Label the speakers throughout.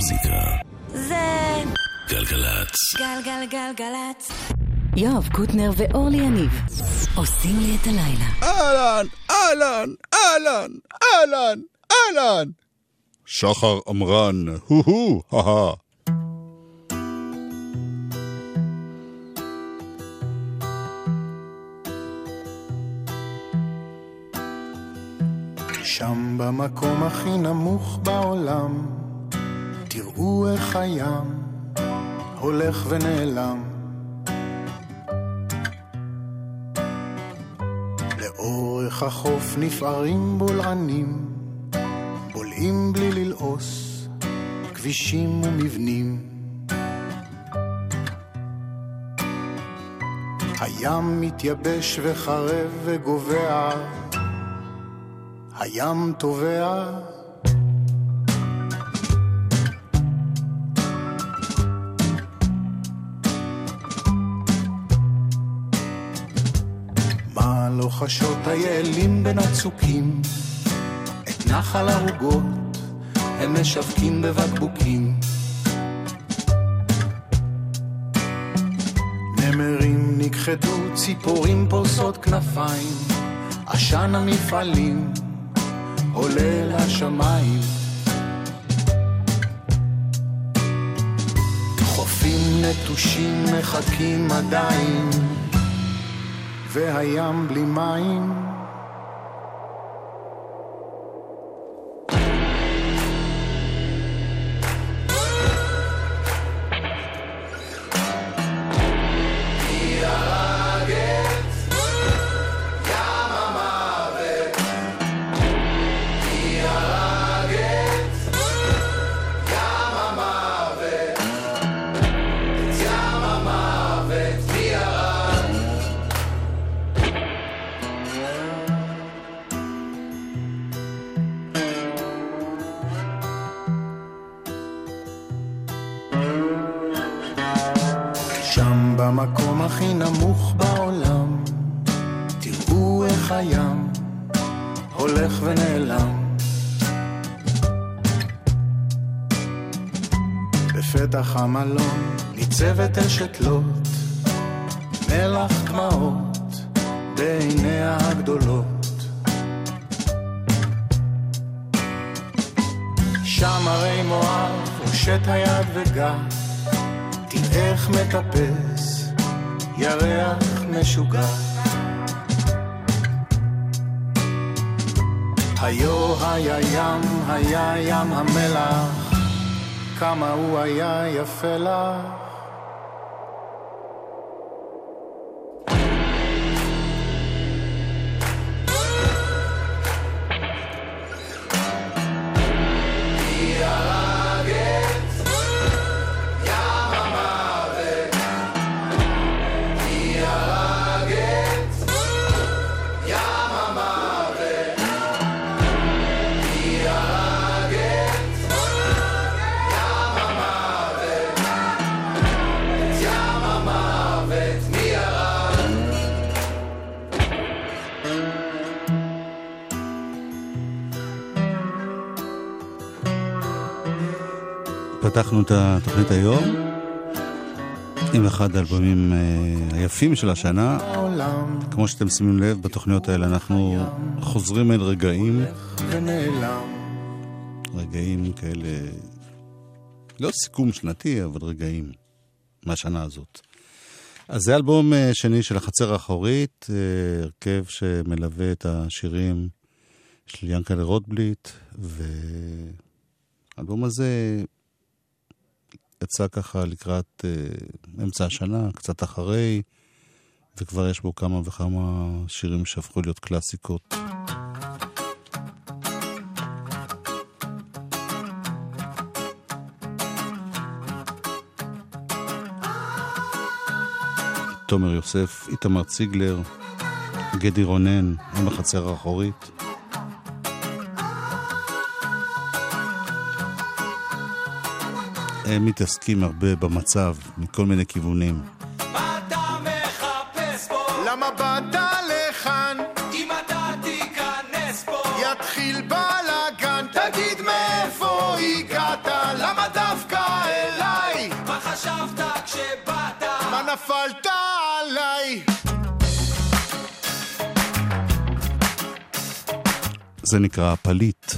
Speaker 1: המוזיקה.
Speaker 2: זה
Speaker 1: גלגלצ.
Speaker 2: גלגלגלגלצ.
Speaker 3: יואב קוטנר ואורלי יניב עושים לי את הלילה.
Speaker 4: אהלן, אהלן, אהלן, אהלן, אהלן. שחר עמרן, הו-הו, הא
Speaker 5: שם במקום הכי נמוך בעולם, תראו איך הים הולך ונעלם. לאורך החוף נפערים בולענים, בולעים בלי ללעוס, כבישים ומבנים. הים מתייבש וחרב וגובע, הים טובע. חשות היעלים בין הצוקים, את נחל ערוגות הם משווקים בבקבוקים. נמרים נכחדו, ציפורים פורסות כנפיים, עשן המפעלים עולה לשמיים. חופים נטושים מחכים עדיין, והים בלי מים. ניצבת אשת לוט, מלח דמעות בעיניה הגדולות. שם הרי מואב הושט היד וגע תראה מטפס ירח משוגע. היו היה ים, היה ים המלח, כמה הוא היה יפה לך.
Speaker 4: פתחנו את התוכנית היום עם אחד האלבומים אה, היפים של השנה. כמו שאתם שמים לב, בתוכניות האלה אנחנו חוזרים אל רגעים. רגעים כאלה, לא סיכום שנתי, אבל רגעים מהשנה הזאת. אז זה אלבום אה, שני של החצר האחורית, אה, הרכב שמלווה את השירים של ינקלה רוטבליט, והאלבום הזה יצא ככה לקראת uh, אמצע השנה, קצת אחרי, וכבר יש בו כמה וכמה שירים שהפכו להיות קלאסיקות. תומר יוסף, איתמר ציגלר, גדי רונן, עם החצר האחורית. הם מתעסקים הרבה במצב, מכל מיני כיוונים. מה אתה מחפש פה?
Speaker 5: למה באת לכאן?
Speaker 6: אם אתה תיכנס פה
Speaker 5: יתחיל בלאגן, תגיד מאיפה הגעת? למה דווקא אליי?
Speaker 6: מה
Speaker 5: חשבת כשבאת? מה נפלת עליי? זה נקרא פליט.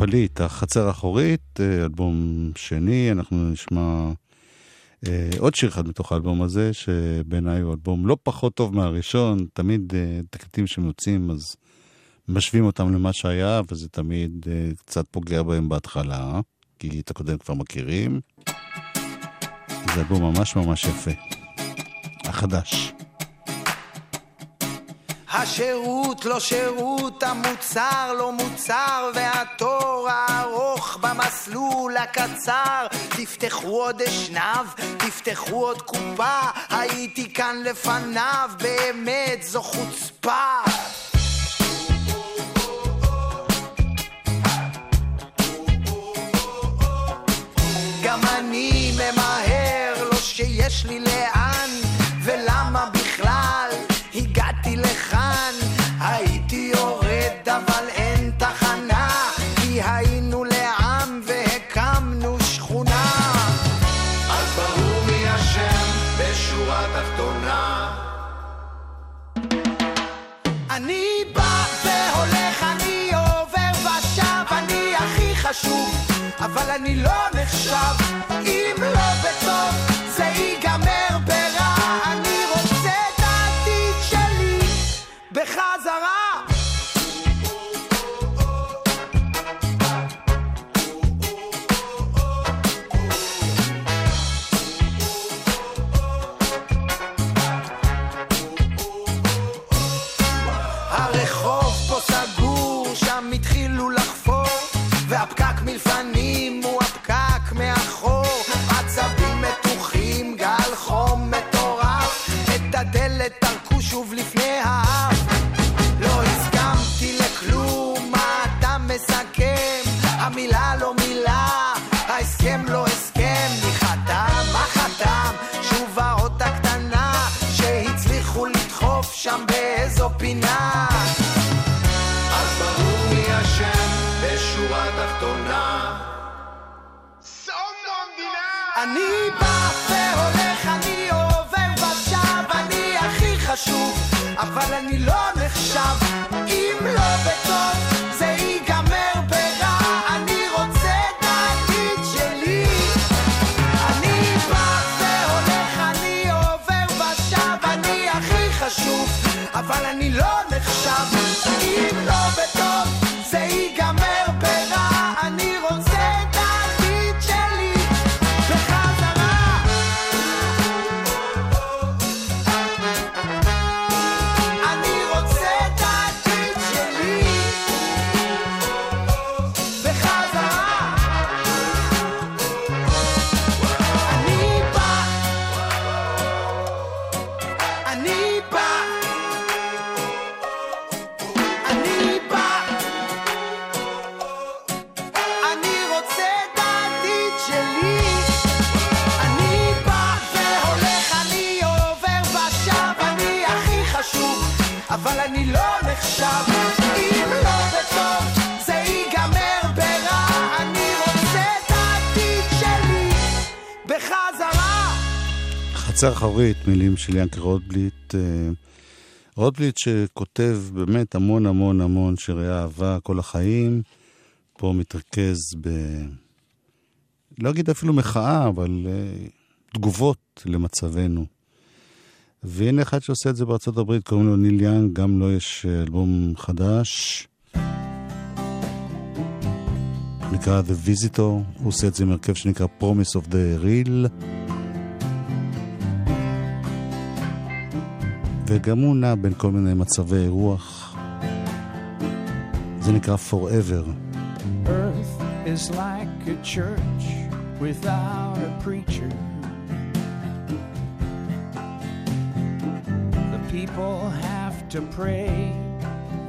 Speaker 4: פליט, החצר האחורית, אה, אלבום שני, אנחנו נשמע אה, עוד שיר אחד מתוך האלבום הזה, שבעיניי הוא אלבום לא פחות טוב מהראשון, תמיד אה, תקליטים שמוצאים אז משווים אותם למה שהיה, וזה תמיד אה, קצת פוגע בהם בהתחלה, כי את הקודם כבר מכירים. זה אלבום ממש ממש יפה, החדש.
Speaker 1: השירות לא שירות, המוצר לא מוצר, והתור הארוך במסלול הקצר. תפתחו עוד אשנב, תפתחו עוד קופה, הייתי כאן לפניו, באמת זו חוצפה. גם אני ממהר, לא שיש לי לאט.
Speaker 4: חצר אחורית, מילים של ינקי רוטבליט. אה, רוטבליט שכותב באמת המון המון המון שירי אהבה כל החיים. פה מתרכז ב... לא אגיד אפילו מחאה, אבל אה, תגובות למצבנו. והנה אחד שעושה את זה בארצות הברית, קוראים לו ניל יאנג, גם לו יש אה, אלבום חדש. נקרא The Visitor, הוא עושה את זה עם הרכב שנקרא Promise of the Real. וגם הוא נע בין כל מיני מצבי רוח. זה נקרא Forever.
Speaker 7: Earth is like a church without a preacher. The people have to pray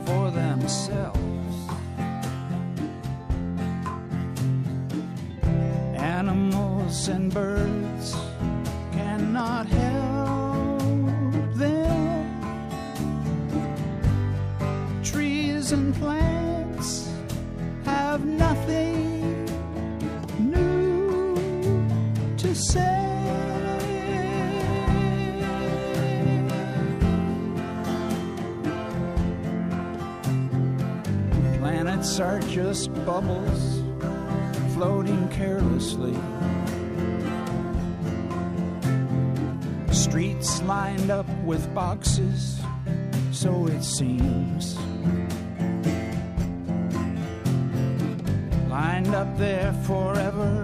Speaker 7: for themselves. Animals and birds cannot help Trees and plants have nothing new to say. Planets are just bubbles floating carelessly. Streets lined up with boxes, so it seems. lined up there forever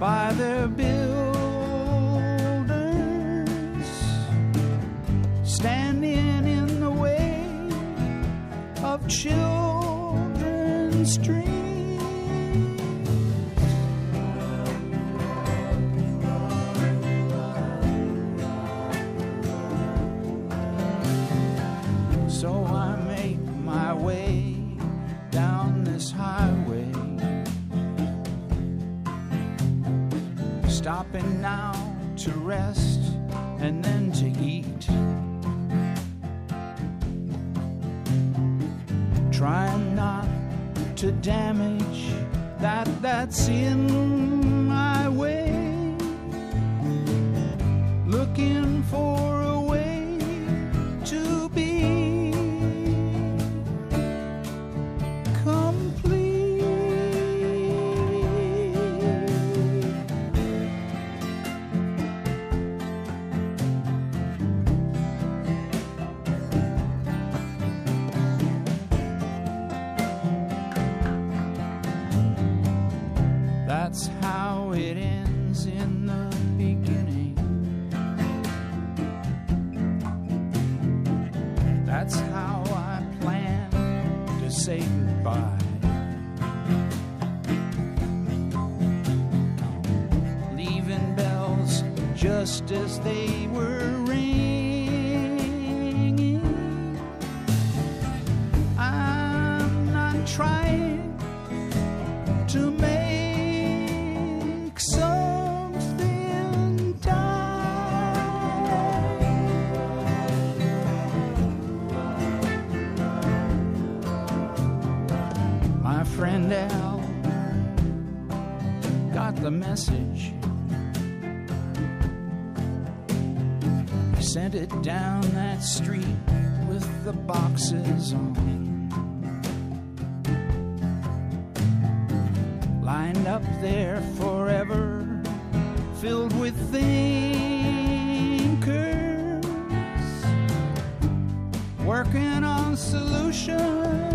Speaker 7: by their builders, standing in the way of children's dreams. friend Al got the message. He sent it down that street with the boxes on. Lined up there forever, filled with thinkers, working on solutions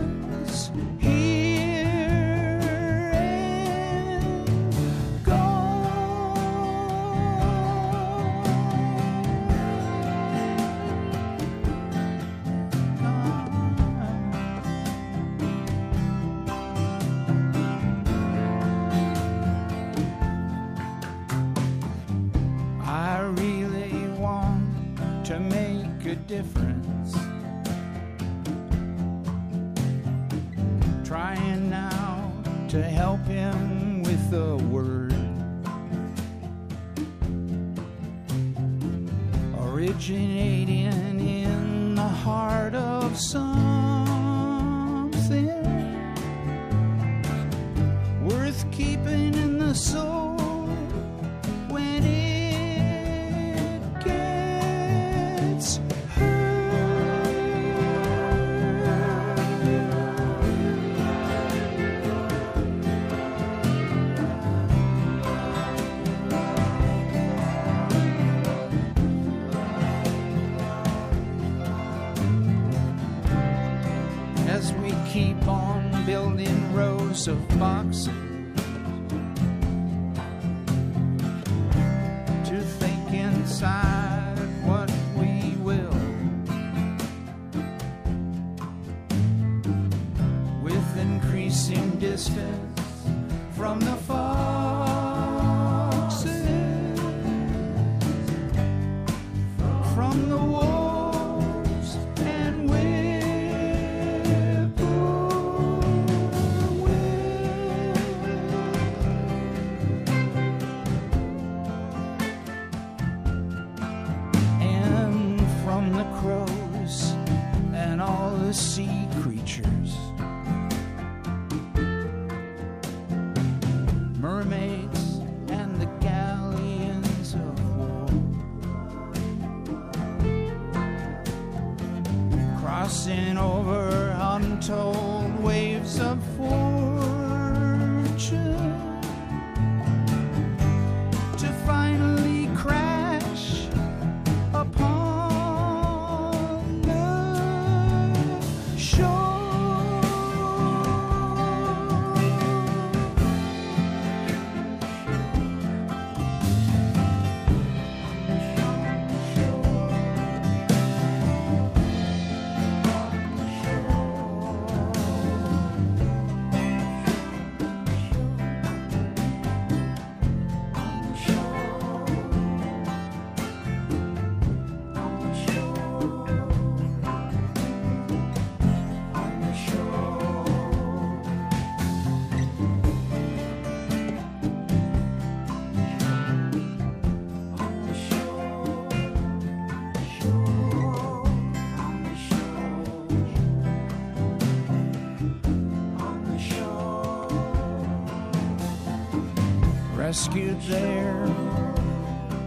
Speaker 7: rescued there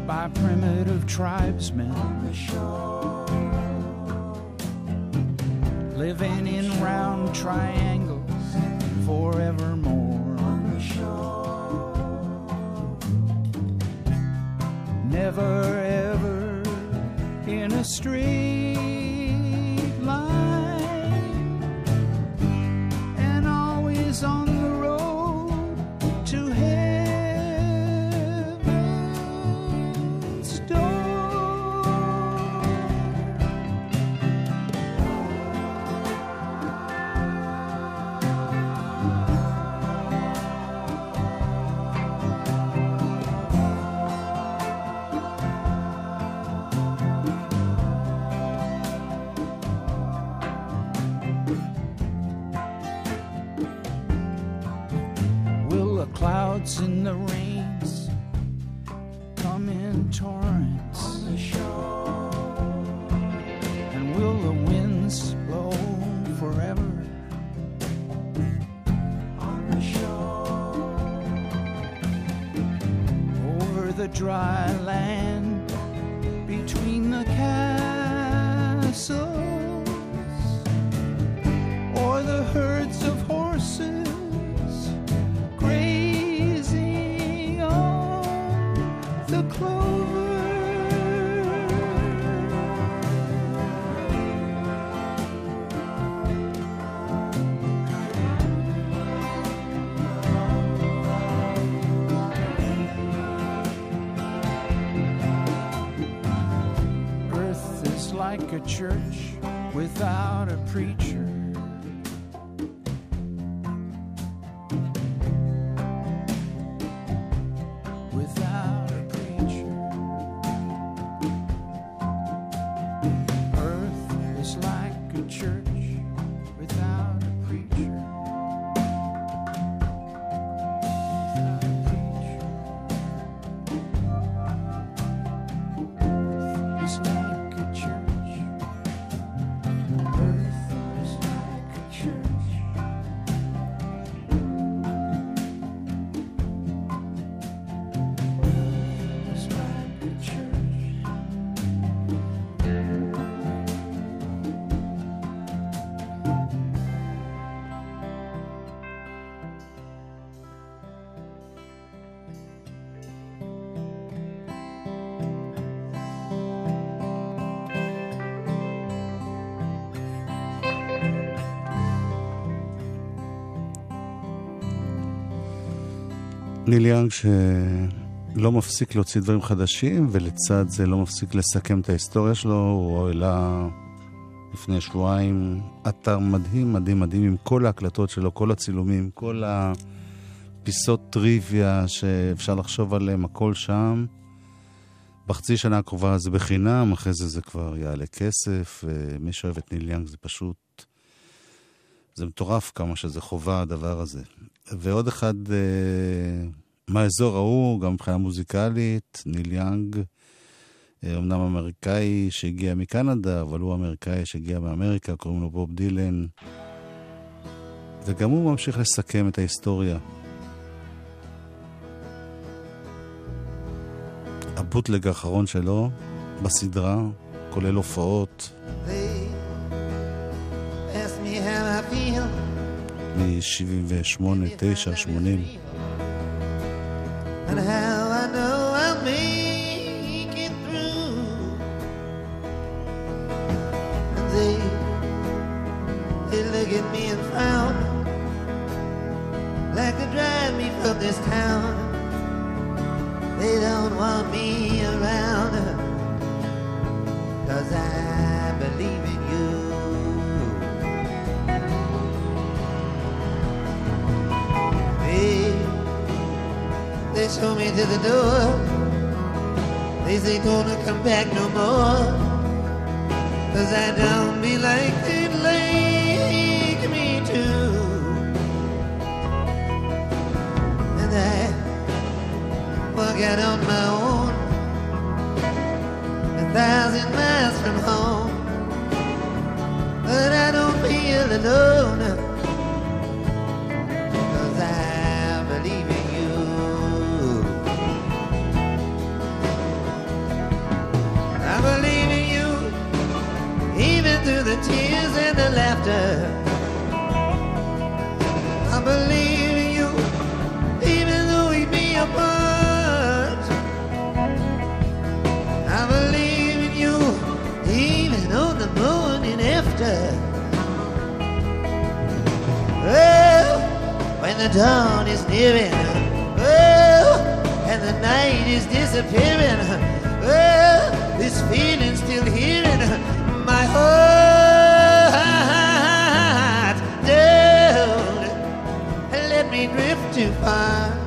Speaker 7: by primitive tribesmen. Living in round triangles forevermore. Never ever in a street. Church without a preacher.
Speaker 4: ניל יאנג שלא מפסיק להוציא דברים חדשים, ולצד זה לא מפסיק לסכם את ההיסטוריה שלו. הוא העלה לפני שבועיים אתר מדהים, מדהים, מדהים, עם כל ההקלטות שלו, כל הצילומים, כל הפיסות טריוויה שאפשר לחשוב עליהם, הכל שם. בחצי שנה הקרובה זה בחינם, אחרי זה זה כבר יעלה כסף, ומי שאוהב את ניל יאנג זה פשוט... זה מטורף כמה שזה חובה הדבר הזה. ועוד אחד אה, מהאזור ההוא, גם מבחינה מוזיקלית, ניל יאנג, אה, אמנם אמריקאי שהגיע מקנדה, אבל הוא אמריקאי שהגיע מאמריקה, קוראים לו בוב דילן. וגם הוא ממשיך לסכם את ההיסטוריה. הבוטלג האחרון שלו בסדרה, כולל הופעות
Speaker 8: They ask me how I feel.
Speaker 4: מ-78, 9, 80.
Speaker 8: And how when the dawn is nearing. Oh, and the night is disappearing. Oh, this feeling still here in my heart. Don't let me drift too far.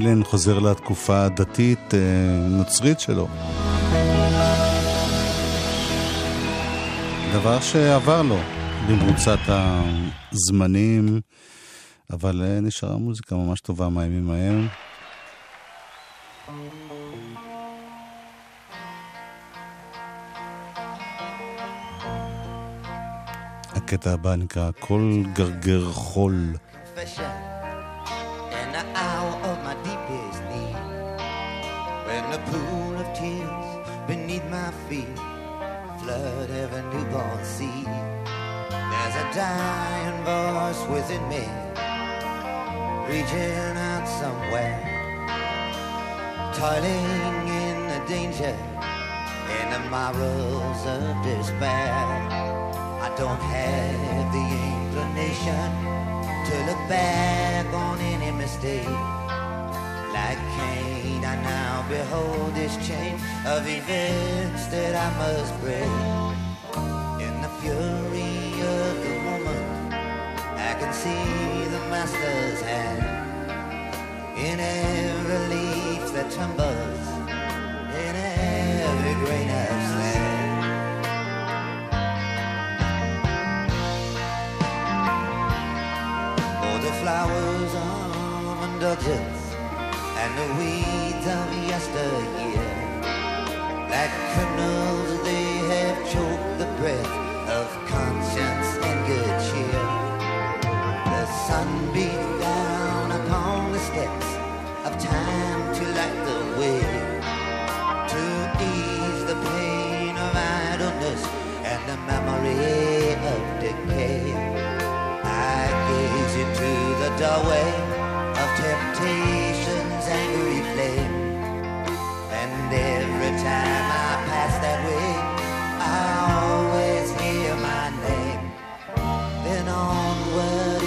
Speaker 4: דילן חוזר לתקופה הדתית אה, נוצרית שלו. דבר שעבר לו במרוצת הזמנים, אבל אה, נשארה מוזיקה ממש טובה מהימים ההם. הקטע הבא נקרא כל גרגר חול.
Speaker 8: confession dying voice within me, reaching out somewhere, toiling in the danger, in the morals of despair. I don't have the inclination to look back on any mistake. Like Cain, I now behold this chain of events that I must break. In the fury of the can see the master's hand. In every leaf that trembles, in every grain of sand. Oh, the flowers of indulgence and the weeds of yesteryear. Like criminals, they have choked the breath memory of decay. I gaze into the doorway of temptation's angry flame. And every time I pass that way, I always hear my name. Then onward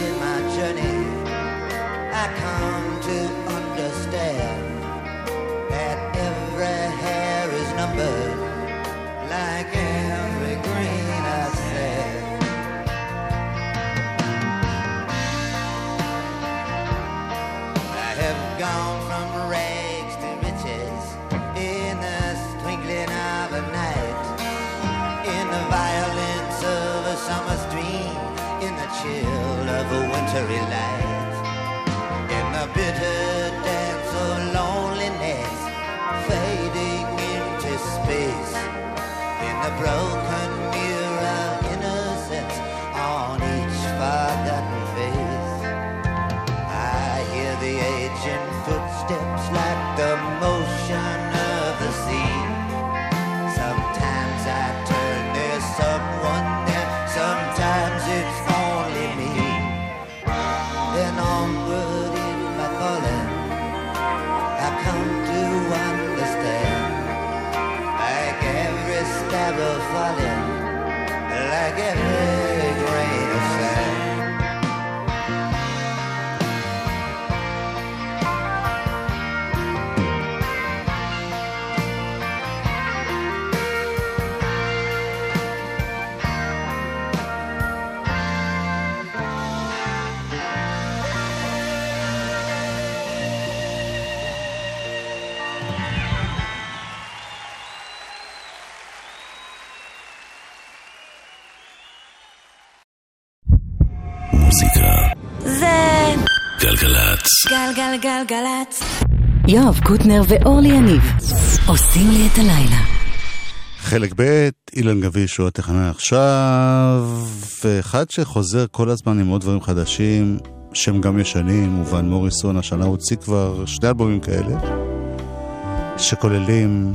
Speaker 8: chill of a wintry light, in the bitter
Speaker 2: גלגלגלצ.
Speaker 3: יואב קוטנר ואורלי יניב עושים לי את הלילה.
Speaker 4: חלק ב', אילן גביש הוא התחנה עכשיו, ואחד שחוזר כל הזמן עם עוד דברים חדשים,
Speaker 9: שהם גם ישנים, ובן מוריסון השנה הוציא כבר שני אלבומים כאלה, שכוללים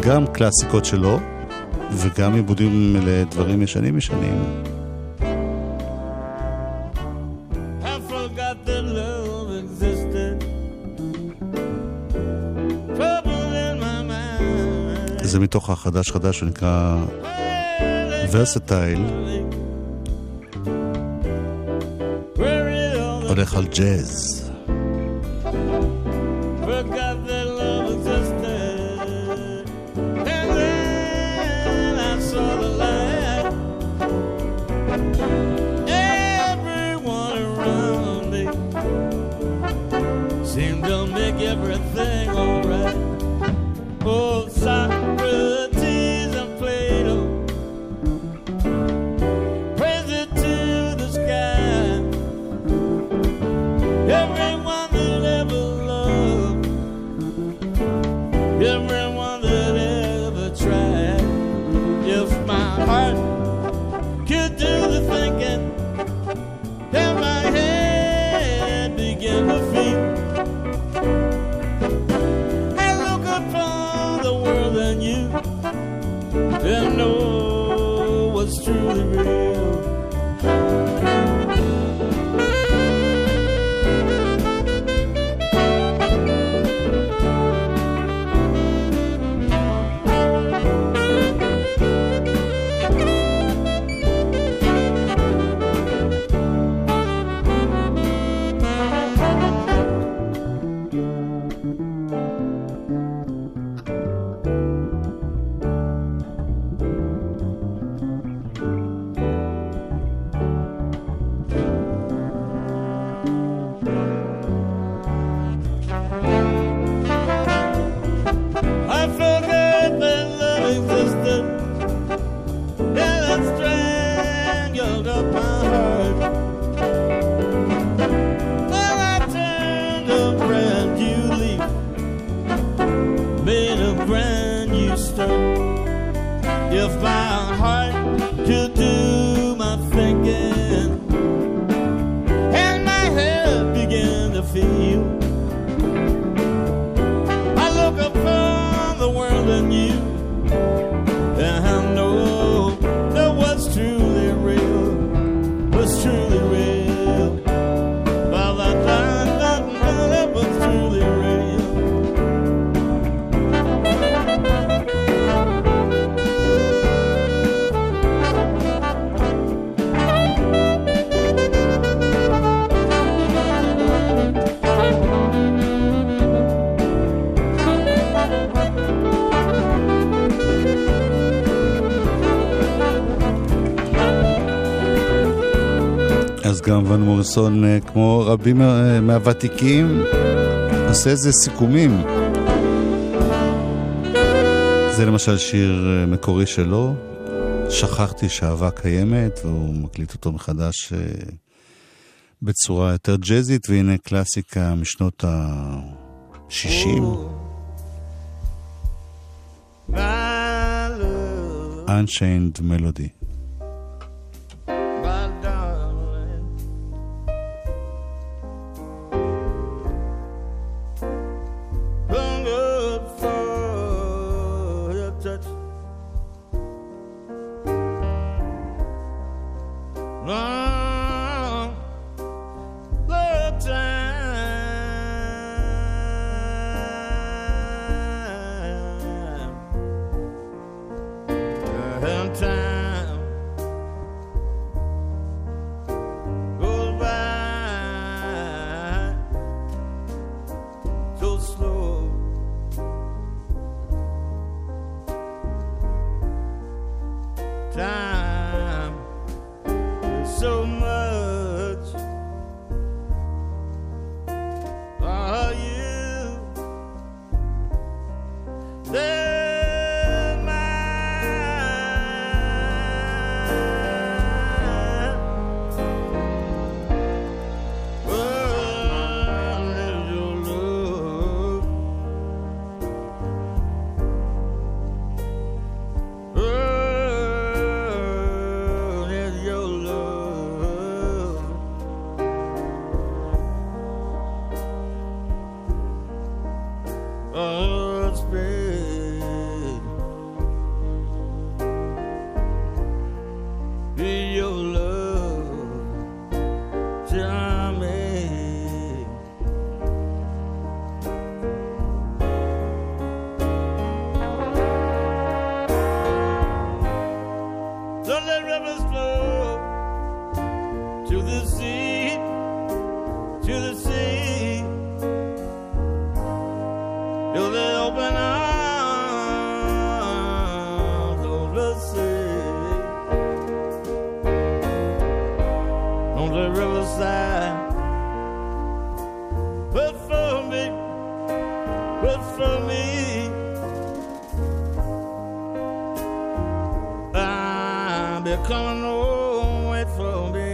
Speaker 9: גם קלאסיקות שלו, וגם עיבודים לדברים ישנים ישנים. זה מתוך החדש חדש שנקרא ורסטייל. הולך על ג'אז.
Speaker 4: up
Speaker 9: מנדלסון, אה, כמו רבים אה, מהוותיקים, עושה איזה סיכומים. זה למשל שיר אה, מקורי שלו, שכחתי שאהבה קיימת, והוא מקליט אותו מחדש בצורה יותר ג'אזית, והנה קלאסיקה משנות ה-60. Unchained Melody. I'm becoming home, wait for me.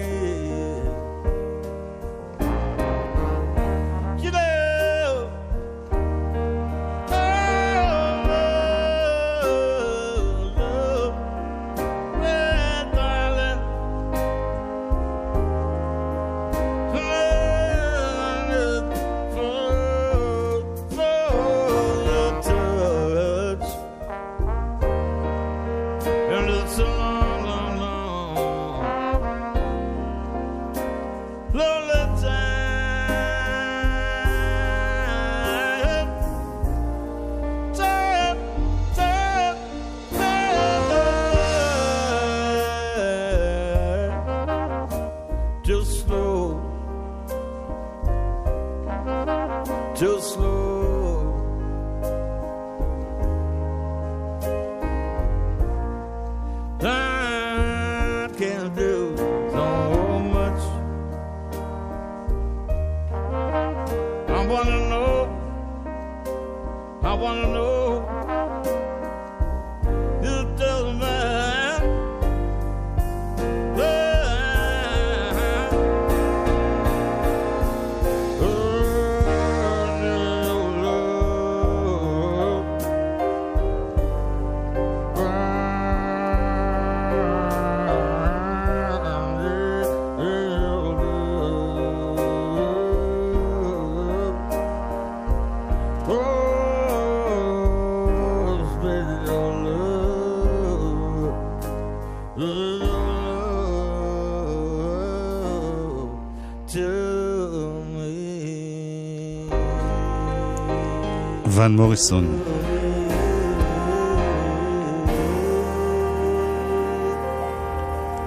Speaker 4: ון מוריסון.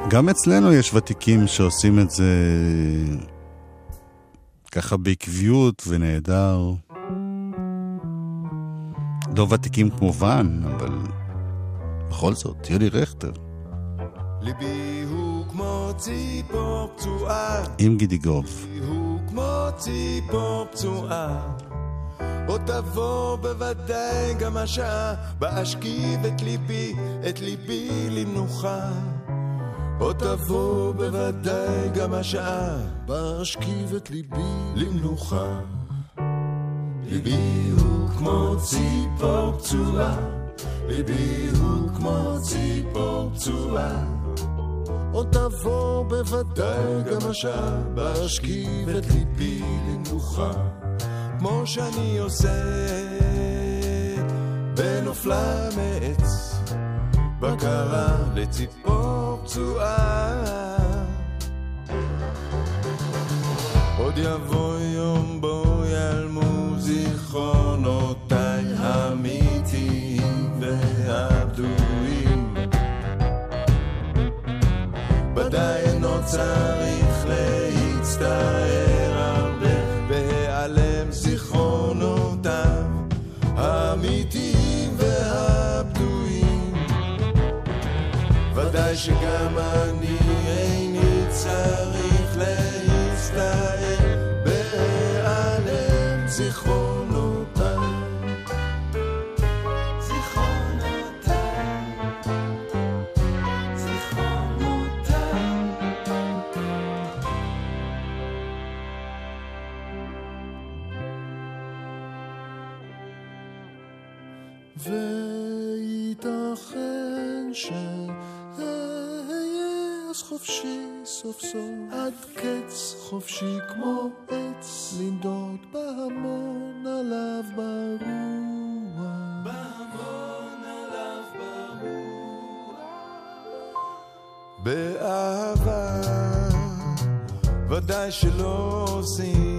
Speaker 4: גם אצלנו יש ותיקים שעושים את זה ככה בעקביות ונהדר. לא ותיקים כמו ון, אבל בכל זאת, יולי רכטר,
Speaker 10: ליבי הוא כמו ציפור פצועה,
Speaker 4: עם גידיגוב.
Speaker 10: ליבי הוא כמו ציפור פצועה. עוד תבוא בוודאי גם השעה, בה אשכיב את ליבי, את ליבי למנוחה. עוד תבוא בוודאי גם השעה, בה אשכיב את ליבי למנוחה. ליבי הוא כמו ציפור פצועה, ליבי הוא כמו ציפור פצועה. עוד תבוא בוודאי גם השעה, בה אשכיב את ליבי למנוחה. כמו שאני עושה בנופלה מעץ, בקרה לציפור פצועה. עוד יבוא יום בו ייעלמו זיכרונותיי האמיתיים והבדויים. ודאי אינו שגם אני סוף סוף עד קץ חופשי כמו עץ לנדוד בהמון עליו ברוח. בהמון עליו ברוח. באהבה ודאי שלא עושים.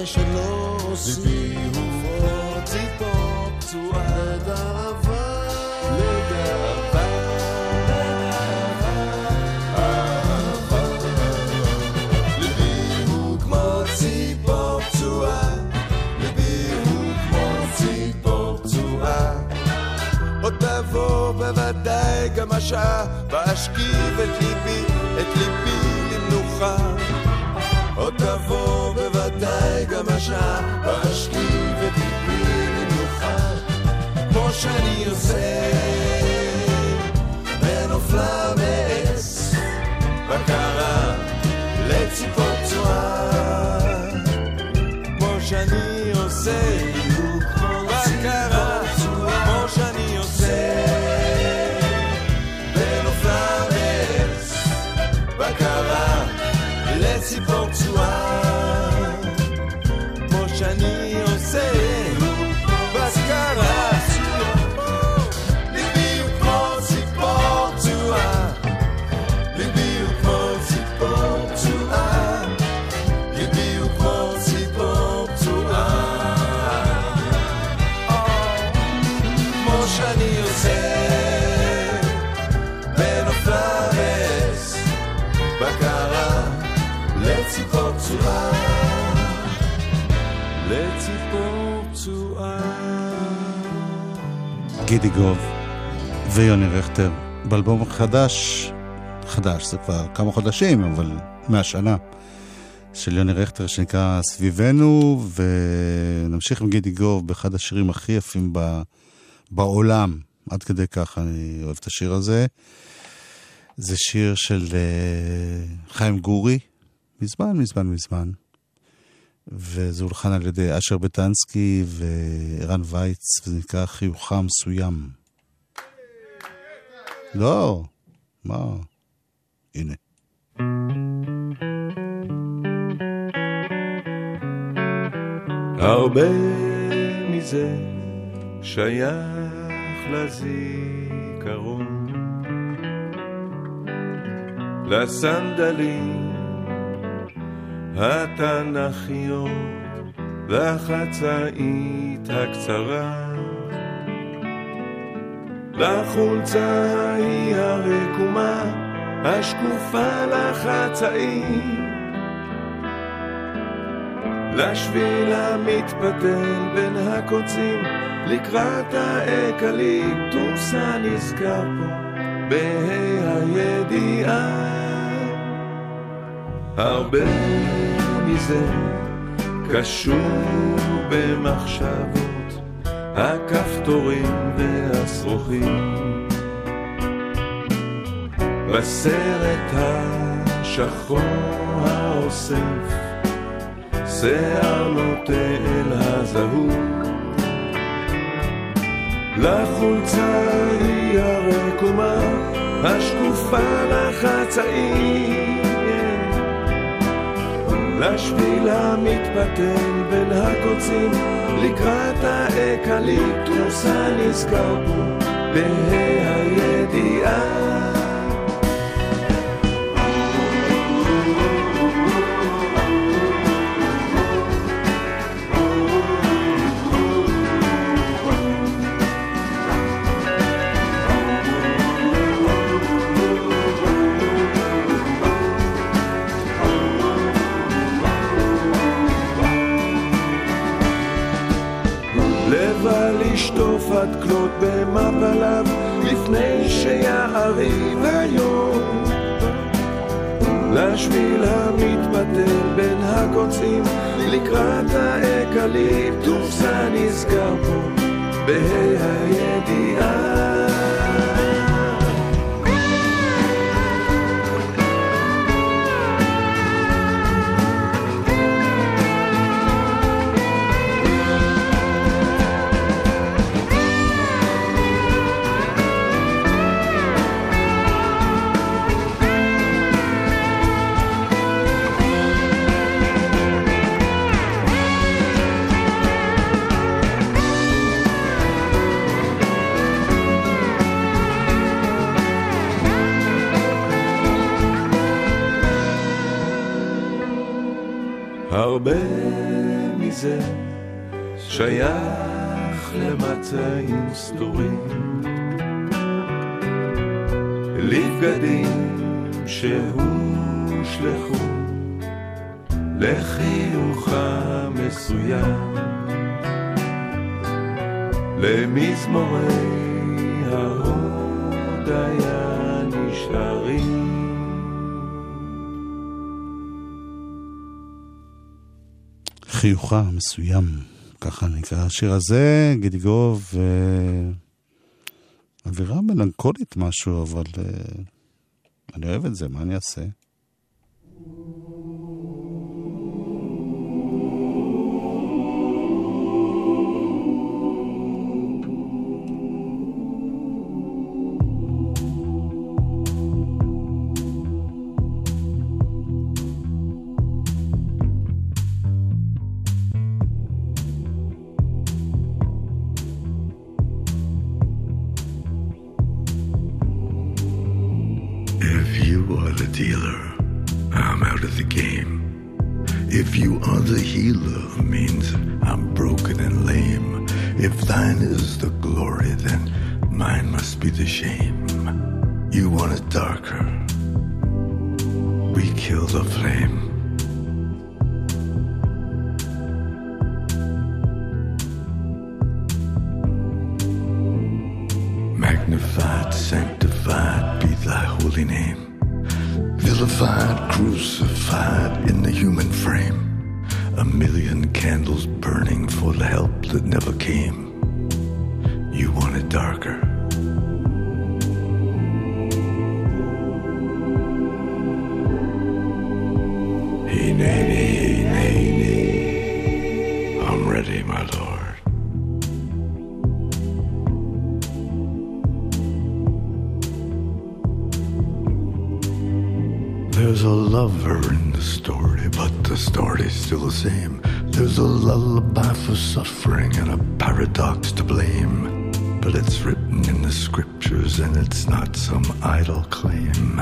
Speaker 10: ודאי שלא אוסיף עוד ציפור פצועה. לדאבה, לדאבה. ציפור ציפור תבוא בוודאי גם השעה, ואשכיב את ליבי, את ליבי ואשכיב את ליבי למנוחה. כמו שאני עושה בנופלה מעץ, בקרה לציפור פצועה. כמו שאני עושה שאני עושה
Speaker 4: גידי גוב ויוני רכטר באלבום חדש, חדש, זה כבר כמה חודשים, אבל מהשנה, של יוני רכטר שנקרא סביבנו, ונמשיך עם גידי גוב באחד השירים הכי יפים ב, בעולם, עד כדי כך אני אוהב את השיר הזה. זה שיר של uh, חיים גורי, מזמן, מזמן, מזמן. וזה הולחן על ידי אשר בטנסקי וערן וייץ, וזה נקרא חיוכה מסוים. לא, מה? הנה.
Speaker 10: הרבה מזה שייך לזיכרון, לסנדלים התנ"כיות והחצאית הקצרה, לחולצה ההיא הרקומה השקופה לחצאית. לשביל המתפתל בין הקוצים לקראת האקליפטוס הנזכר פה בה"א הידיעה. הרבה מזה קשור במחשבות הכפתורים והשרוכים. בסרט השחור האוסף שיער נוטה אל הזהות לחולצה היא הרקומה השקופה לחצאים לשביל המתפתל בין הקוצים לקראת האקליפטוס הנזכר פה בה"א הידיעה במפליו לפני שיעריב היום. לשביל המתפתל בין הקוצים לקראת האקליפטוס הנזכר פה בה"א הידיעה
Speaker 11: שייך למצעים סדורים, לבגדים שהושלכו לחיוך המסוים, למזמורי ההודיה נשארים.
Speaker 4: חיוכה מסוים, ככה נקרא השיר הזה, גידיגוב, אה, אווירה מלנכולית משהו, אבל אה, אני אוהב את זה, מה אני אעשה?
Speaker 11: Magnified, sanctified be thy holy name. Vilified, crucified in the human frame. A million candles burning for the help that never came. You want it darker. Nay, lover in the story, but the story's still the same. There's a lullaby for suffering and a paradox to blame. But it's written in the scriptures and it's not some idle claim.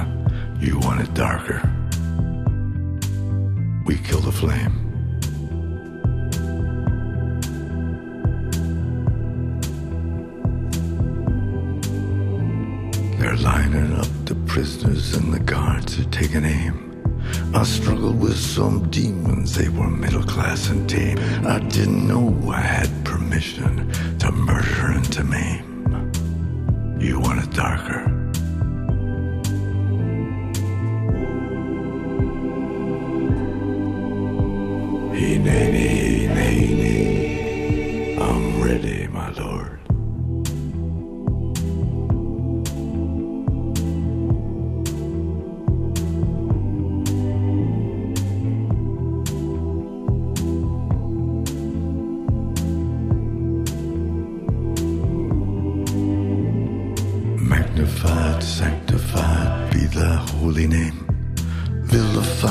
Speaker 11: You want it darker. We kill the flame. They're lining up the prisoners and the guards are taking aim. I struggled with some demons, they were middle class and tame. I didn't know I had permission to murder and to maim. You want it darker.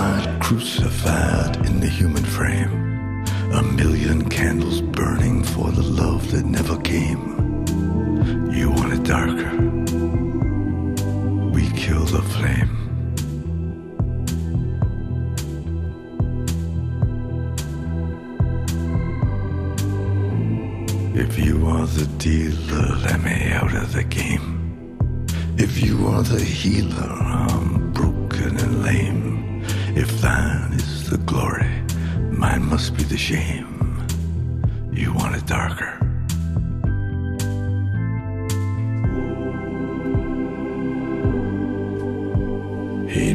Speaker 11: Vilified, crucified in the human frame. A million candles burning for the love that never came. You want it darker. We kill the flame. If you are the dealer, let me out of the game. If you are the healer, I'm broken and lame. Glory, mine must be the shame. You want it darker. Hey,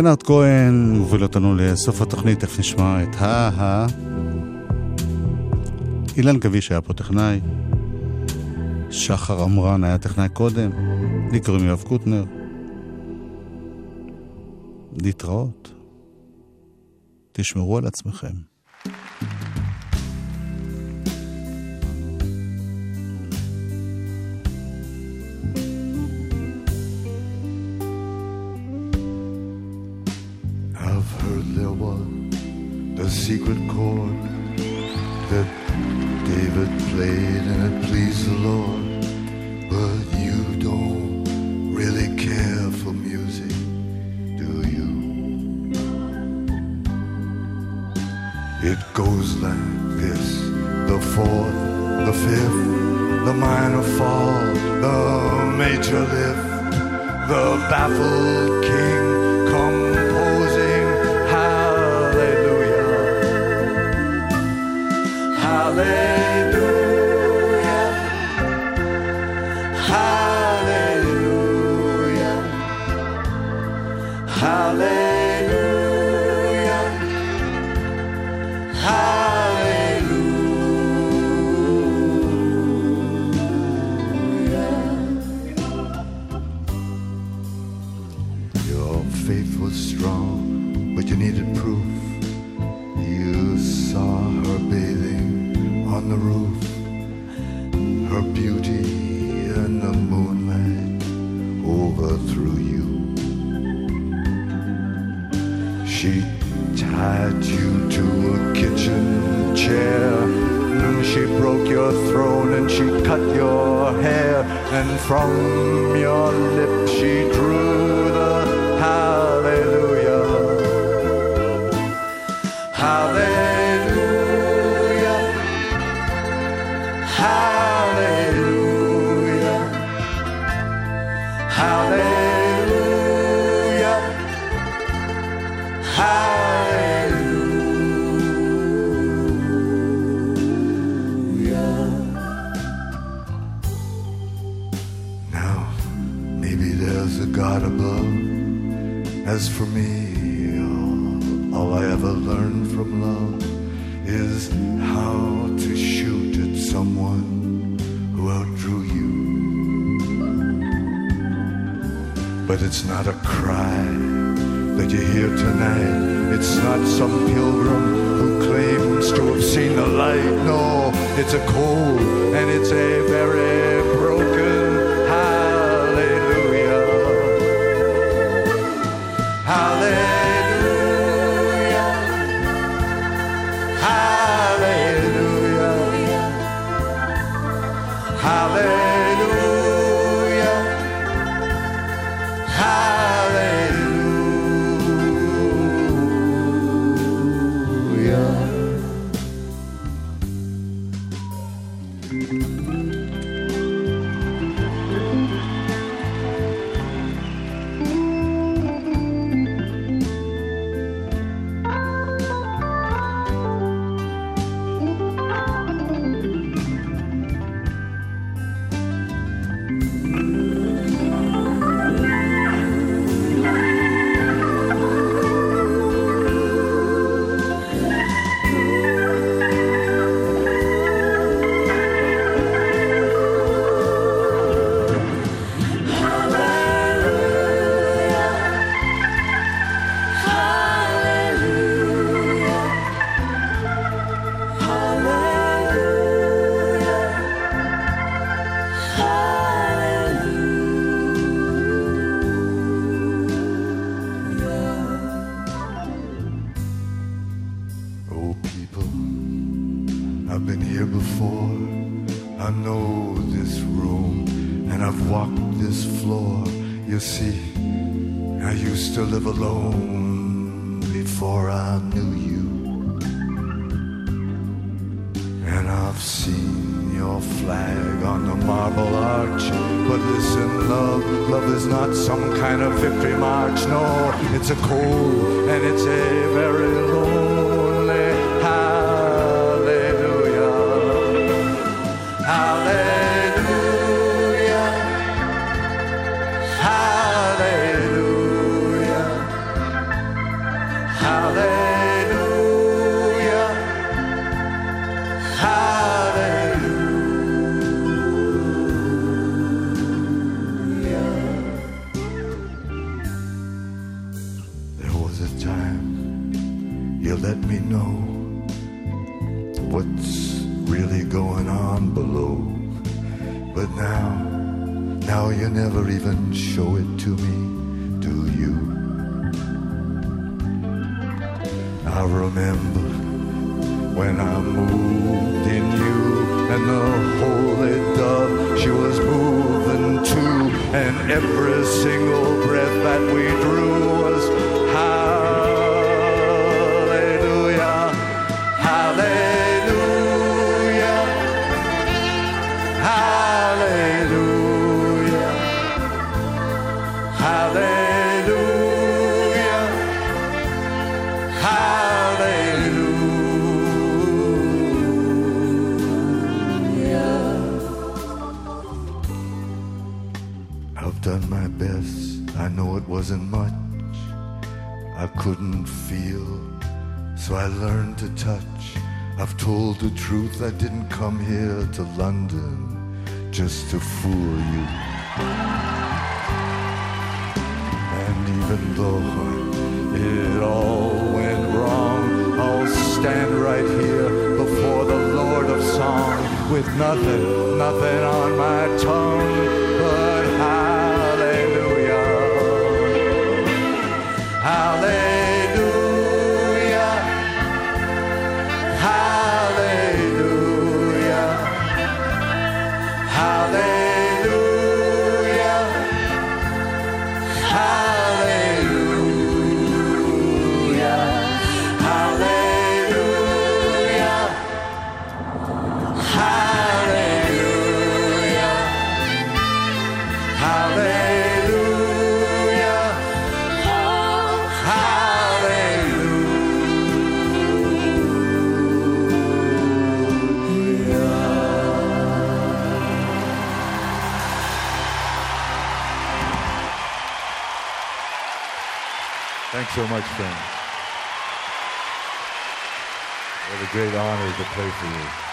Speaker 4: לנארד כהן הוביל אותנו לסוף התוכנית, תכף נשמע את ה-ה. אילן גביש היה פה טכנאי, שחר עמרן היה טכנאי קודם, לי קוראים יואב קוטנר. להתראות. תשמרו על עצמכם.
Speaker 12: secret chord that David played and it pleased the Lord. But you don't really care for music, do you? It goes like this the fourth, the fifth, the minor fall, the major lift, the baffled to touch. I've told the truth. I didn't come here to London just to fool you. And even though it all went wrong, I'll stand right here before the Lord of Song with nothing, nothing on my tongue much, friends. What a great honor to play for you.